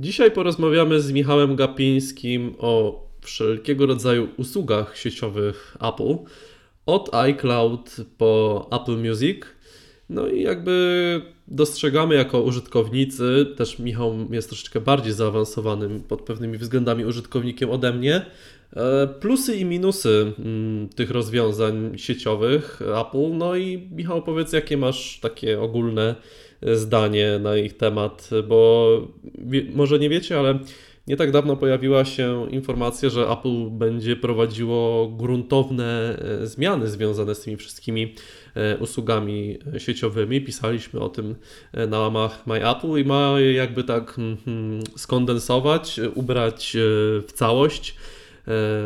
Dzisiaj porozmawiamy z Michałem Gapińskim o wszelkiego rodzaju usługach sieciowych Apple, od iCloud po Apple Music. No i jakby dostrzegamy jako użytkownicy, też Michał jest troszeczkę bardziej zaawansowanym pod pewnymi względami użytkownikiem ode mnie, e, plusy i minusy mm, tych rozwiązań sieciowych Apple. No i Michał, powiedz, jakie masz takie ogólne zdanie na ich temat, bo może nie wiecie, ale nie tak dawno pojawiła się informacja, że Apple będzie prowadziło gruntowne e, zmiany związane z tymi wszystkimi e, usługami sieciowymi. Pisaliśmy o tym e, na łamach My Apple i ma jakby tak hmm, hmm, skondensować, ubrać w całość,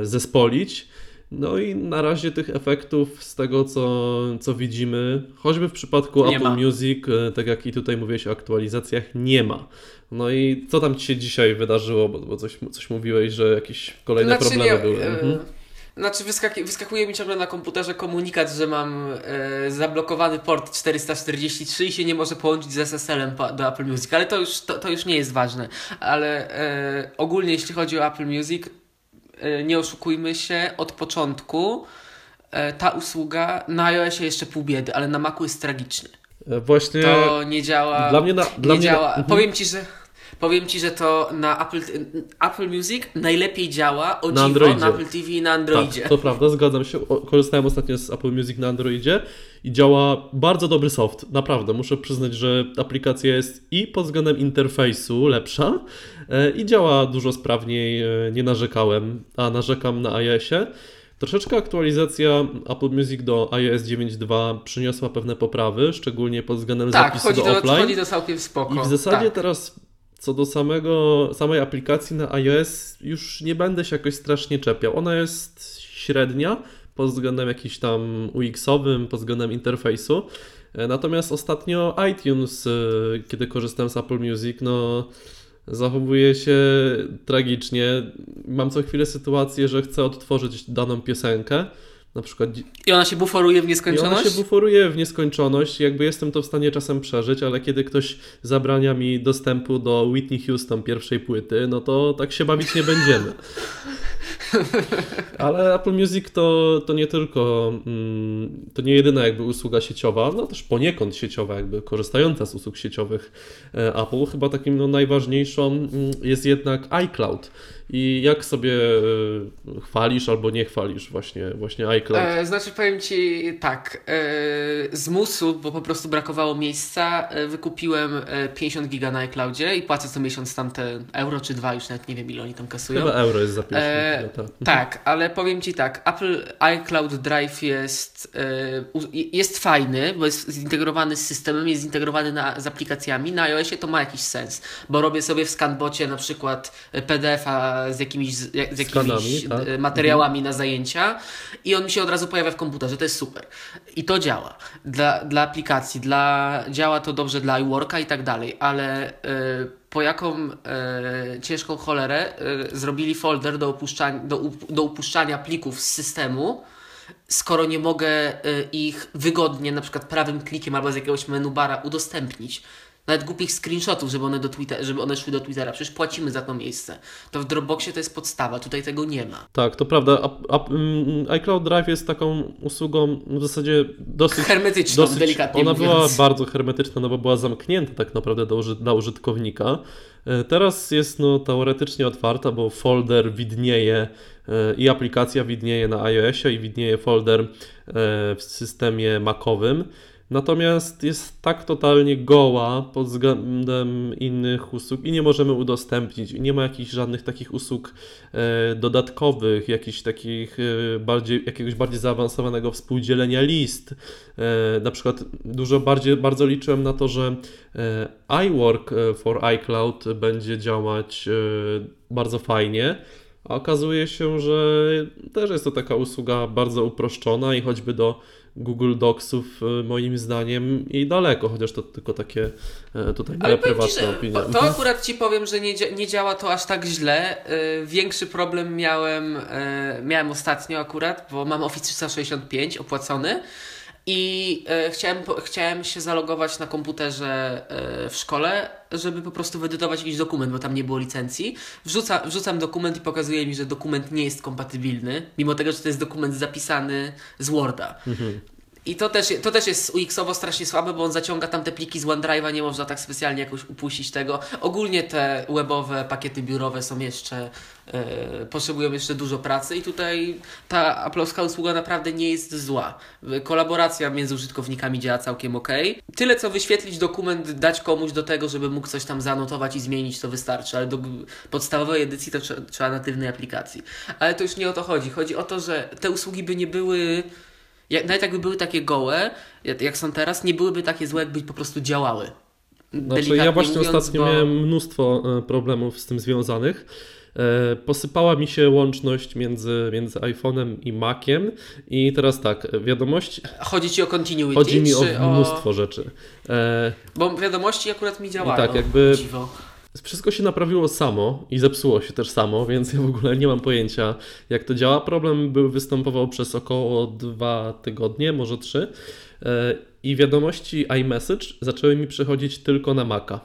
zespolić. No i na razie tych efektów z tego, co, co widzimy, choćby w przypadku nie Apple ma. Music, e, tak jak i tutaj mówiłeś o aktualizacjach, nie ma. No i co tam Ci się dzisiaj wydarzyło, bo, bo coś, coś mówiłeś, że jakieś kolejne znaczy, problemy nie, były. E, mhm. Znaczy wyskaki, wyskakuje mi ciągle na komputerze komunikat, że mam e, zablokowany port 443 i się nie może połączyć z SSL-em do Apple Music, ale to już, to, to już nie jest ważne. Ale e, ogólnie jeśli chodzi o Apple Music, nie oszukujmy się, od początku e, ta usługa na iOSie jeszcze pół biedy, ale na Macu jest tragiczny. E, właśnie. To nie działa. Dla mnie na, dla nie mnie działa. Na... Powiem ci, że. Powiem Ci, że to na Apple, Apple Music najlepiej działa o na, dziwo, na Apple TV i na Androidzie. Tak, to prawda, zgadzam się. Korzystałem ostatnio z Apple Music na Androidzie i działa bardzo dobry soft. Naprawdę, muszę przyznać, że aplikacja jest i pod względem interfejsu lepsza e, i działa dużo sprawniej. E, nie narzekałem, a narzekam na iOSie. Troszeczkę aktualizacja Apple Music do iOS 9.2 przyniosła pewne poprawy, szczególnie pod względem tak, zapisu do, do offline. chodzi to całkiem spoko. I w zasadzie tak. teraz co do samego, samej aplikacji na iOS już nie będę się jakoś strasznie czepiał. Ona jest średnia pod względem jakiś tam UX-owym, pod względem interfejsu. E, natomiast ostatnio iTunes, e, kiedy korzystałem z Apple Music, no zachowuje się tragicznie. Mam co chwilę sytuację, że chcę odtworzyć daną piosenkę na przykład... I ona się buforuje w nieskończoność? I ona się buforuje w nieskończoność, jakby jestem to w stanie czasem przeżyć, ale kiedy ktoś zabrania mi dostępu do Whitney Houston pierwszej płyty, no to tak się bawić nie będziemy. Ale Apple Music to, to nie tylko, mm, to nie jedyna jakby usługa sieciowa, no też poniekąd sieciowa, jakby korzystająca z usług sieciowych e, Apple. Chyba takim no, najważniejszą mm, jest jednak iCloud. I jak sobie e, chwalisz albo nie chwalisz właśnie, właśnie iCloud? E, znaczy powiem Ci tak, e, z musu, bo po prostu brakowało miejsca, e, wykupiłem 50 e, giga na iCloudzie i płacę co miesiąc tamte euro czy dwa, już nawet nie wiem ile oni tam kasują. Chyba euro jest zapisane. E, no tak, ale powiem Ci tak, Apple iCloud Drive jest, jest fajny, bo jest zintegrowany z systemem, jest zintegrowany na, z aplikacjami. Na iOSie to ma jakiś sens, bo robię sobie w scanbocie na przykład PDF-a z jakimiś, z jakimiś Skanami, tak? E, materiałami na zajęcia i on mi się od razu pojawia w komputerze. To jest super. I to działa. Dla, dla aplikacji, dla, działa to dobrze dla iWorka i tak dalej, ale yy, po jaką yy, ciężką cholerę yy, zrobili folder do, opuszczania, do, do upuszczania plików z systemu, skoro nie mogę ich wygodnie, na przykład prawym klikiem albo z jakiegoś menu bara udostępnić nawet głupich screenshotów, żeby one, do Twitter, żeby one szły do Twittera. Przecież płacimy za to miejsce. To w Dropboxie to jest podstawa, tutaj tego nie ma. Tak, to prawda. A, a, mm, iCloud Drive jest taką usługą w zasadzie dosyć... Hermetyczną, dosyć, delikatnie Ona mówiąc. była bardzo hermetyczna, no bo była zamknięta tak naprawdę do, dla użytkownika. E, teraz jest no, teoretycznie otwarta, bo folder widnieje e, i aplikacja widnieje na iOSie i widnieje folder e, w systemie Macowym. Natomiast jest tak totalnie goła pod względem innych usług i nie możemy udostępnić. Nie ma jakichś żadnych takich usług e, dodatkowych, jakichś takich e, bardziej, jakiegoś bardziej zaawansowanego współdzielenia list. E, na przykład dużo bardziej, bardzo liczyłem na to, że e, iWork e, for iCloud będzie działać e, bardzo fajnie. A okazuje się, że też jest to taka usługa bardzo uproszczona i choćby do Google Docsów y, moim zdaniem i daleko, chociaż to tylko takie e, tutaj moja prywatna ci, opinia. To akurat Ci powiem, że nie, nie działa to aż tak źle. E, większy problem miałem, e, miałem ostatnio akurat, bo mam Office 365 opłacony I e, chciałem, chciałem się zalogować na komputerze e, w szkole, żeby po prostu wyedytować jakiś dokument, bo tam nie było licencji. Wrzuca, wrzucam dokument i pokazuje mi, że dokument nie jest kompatybilny, mimo tego, że to jest dokument zapisany z Worda. I to też, to też jest UX-owo strasznie słabe, bo on zaciąga tam te pliki z OneDrive'a, nie można tak specjalnie jakoś upuścić tego. Ogólnie te webowe pakiety biurowe są jeszcze, e, potrzebują jeszcze dużo pracy i tutaj ta aplowska usługa naprawdę nie jest zła. Kolaboracja między użytkownikami działa całkiem ok. Tyle co wyświetlić dokument, dać komuś do tego, żeby mógł coś tam zanotować i zmienić, to wystarczy, ale do podstawowej edycji to trzeba natywnej aplikacji. Ale to już nie o to chodzi. Chodzi o to, że te usługi by nie były jak, nawet jakby były takie gołe, jak są teraz, nie byłyby takie złe, jakby po prostu działały. Znaczy, Delikatnie ja właśnie mówiąc, ostatnio bo- miałem mnóstwo e, problemów z tym związanych. E, Posypała mi się łączność między, między iPhone'em i Maciem i teraz tak, wiadomości, Chodzi ci o continuity? chodzi mi o mnóstwo rzeczy. E, Bo wiadomości akurat mi działają. tak, jakby- Dziwo. Wszystko się naprawiło samo i zepsuło się też samo, więc ja w ogóle nie mam pojęcia, jak to działa. Problem był, występował przez około dwa tygodnie, może trzy. E, I wiadomości iMessage zaczęły mi przychodzić tylko na Maca.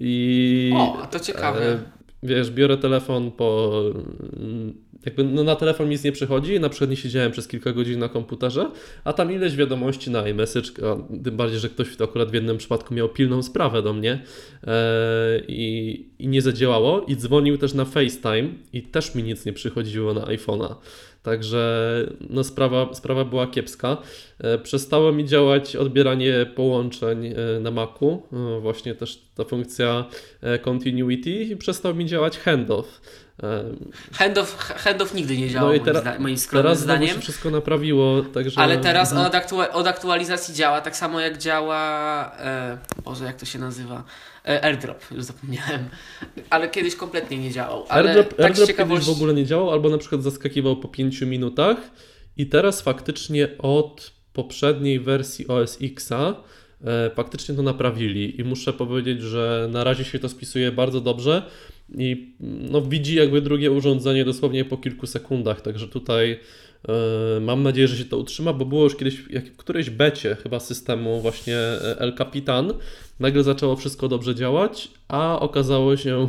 I O, to ciekawe. e, wiesz, biorę telefon po. Jakby no na telefon nic nie przychodzi, na przykład nie siedziałem przez kilka godzin na komputerze, a tam ileś wiadomości na iMessage, a tym bardziej, że ktoś akurat w jednym przypadku miał pilną sprawę do mnie e, i, nie zadziałało i dzwonił też na FaceTime i też mi nic nie przychodziło na iPhone'a. Także no sprawa, sprawa była kiepska. E, Przestało mi działać odbieranie połączeń e, na Macu, właśnie też ta funkcja continuity i przestał mi działać handoff. E, Handoff, handoff nigdy nie działał, No moim, zda- moim skromnym Teraz zdaniem. się wszystko naprawiło, także... Ale teraz Mhm. od, aktua- od aktualizacji działa, tak samo jak działa. E, Boże, jak to się nazywa? E, airdrop, już zapomniałem. Ale kiedyś kompletnie nie działał. Ale AirDrop, tak AirDrop ciekawości. kiedyś w ogóle nie działał, albo na przykład zaskakiwał po 5 minutach i teraz faktycznie od poprzedniej wersji OS Xa e, faktycznie to naprawili i muszę powiedzieć, że na razie się to spisuje bardzo dobrze i no, widzi jakby drugie urządzenie dosłownie po kilku sekundach, także tutaj e, mam nadzieję, że się to utrzyma, bo było już kiedyś jak w którejś becie chyba systemu właśnie e, El Capitan, nagle zaczęło wszystko dobrze działać, a okazało się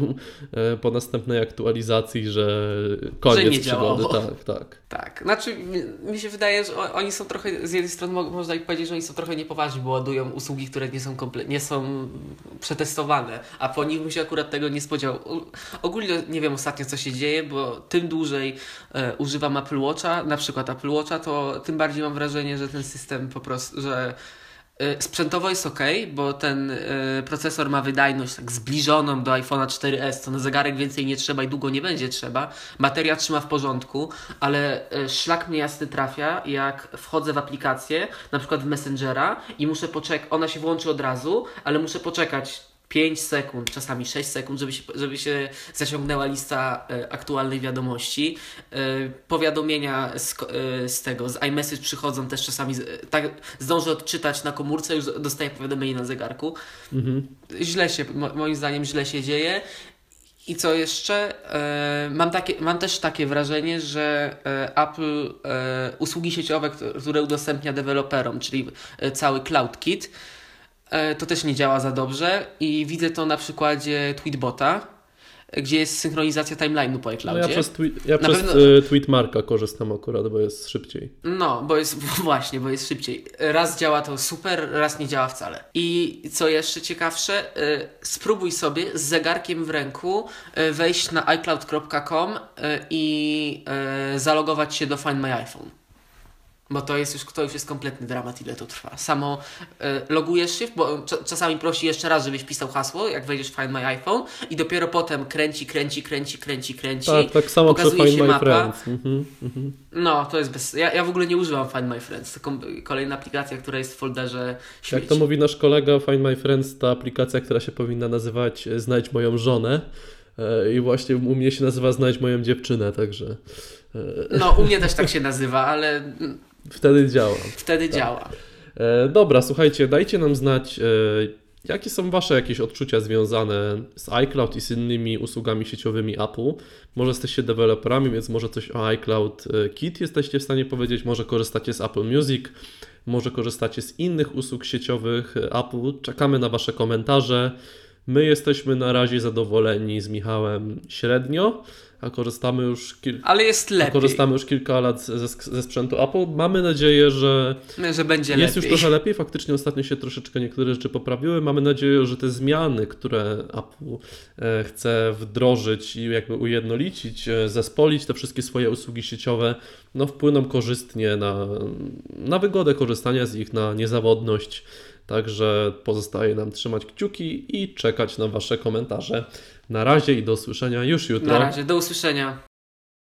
e, po następnej aktualizacji, że koniec Że nie przygody. działało. Tak, tak. Tak, znaczy mi, się wydaje, że oni są trochę, z jednej strony mo- można ich powiedzieć, że oni są trochę niepoważni, bo ładują usługi, które nie są, komple- nie są przetestowane, a po nich bym się akurat tego nie spodziewał. Ogólnie nie wiem ostatnio co się dzieje, bo tym dłużej e, używam Apple Watcha, na przykład Apple Watcha, to tym bardziej mam wrażenie, że ten system po prostu, że e, Sprzętowo jest ok, bo ten e, procesor ma wydajność tak zbliżoną do iPhone'a 4S, to na zegarek więcej nie trzeba i długo nie będzie trzeba. Bateria trzyma w porządku, ale e, szlak mnie jasny trafia, jak wchodzę w aplikację, na przykład w Messengera i muszę poczekać, ona się włączy od razu, ale muszę poczekać 5 sekund, czasami 6 sekund, żeby się, żeby się zaciągnęła lista e, aktualnych wiadomości. E, powiadomienia z, e, z tego, z iMessage przychodzą też czasami, tak zdążę odczytać na komórce, już dostaję powiadomienie na zegarku. Mhm. Źle się, mo, moim zdaniem źle się dzieje. I co jeszcze? Mam, takie, mam też takie wrażenie, że Apple usługi sieciowe, które- udostępnia deweloperom, czyli cały CloudKit, to też nie działa za dobrze i widzę to na przykładzie Tweetbota, e, gdzie jest synchronizacja timeline'u po No iCloudzie. ja przez, twi- ja przez pewno- e, Tweetmarka korzystam akurat, bo jest szybciej. No, bo jest właśnie, bo jest szybciej. Raz działa to super, raz nie działa wcale. I co jeszcze ciekawsze, y, spróbuj sobie z zegarkiem w ręku y, wejść na iCloud.com y, i y, zalogować się do Find My iPhone. Bo to jest już, to już jest kompletny dramat, ile to trwa. Samo y, logujesz się, bo czasami prosi jeszcze raz, żebyś pisał hasło, jak wejdziesz w Find My iPhone i dopiero potem kręci, kręci, kręci, kręci, kręci. Tak, tak samo przy pokazuje Find się My mapa. Friends. Mhm, mhm. No, to jest bez... Ja, ja w ogóle nie używam Find My Friends. To kolejna aplikacja, która jest w folderze śmieci. Jak to mówi nasz kolega, Find My Friends to aplikacja, która się powinna nazywać e, Znajdź moją żonę. E, I właśnie u mnie się nazywa Znajdź moją dziewczynę, także No, u mnie też tak się nazywa, ale mm, wtedy działa. wtedy Tak. działa. E, Dobra, słuchajcie, dajcie nam znać, e, Jakie są Wasze jakieś odczucia związane z iCloud i z innymi usługami sieciowymi Apple? Może jesteście deweloperami, więc może coś o iCloud e, Kit jesteście w stanie powiedzieć, może korzystacie z Apple Music, może korzystacie z innych usług sieciowych e, Apple. Czekamy na Wasze komentarze. My jesteśmy na razie zadowoleni z Michałem średnio, a korzystamy już, kil... Ale jest a lepiej, korzystamy już kilka lat ze, ze sprzętu Apple. Mamy nadzieję, że że będzie jest lepiej. już trochę lepiej. Faktycznie ostatnio się troszeczkę niektóre rzeczy poprawiły. Mamy nadzieję, że te zmiany, które Apple e, chce wdrożyć i jakby ujednolicić, e, zespolić te wszystkie swoje usługi sieciowe, no wpłyną korzystnie na, na wygodę korzystania z nich, na niezawodność. Także pozostaje nam trzymać kciuki i czekać na Wasze komentarze. Na razie i do usłyszenia już jutro. Na razie, do usłyszenia.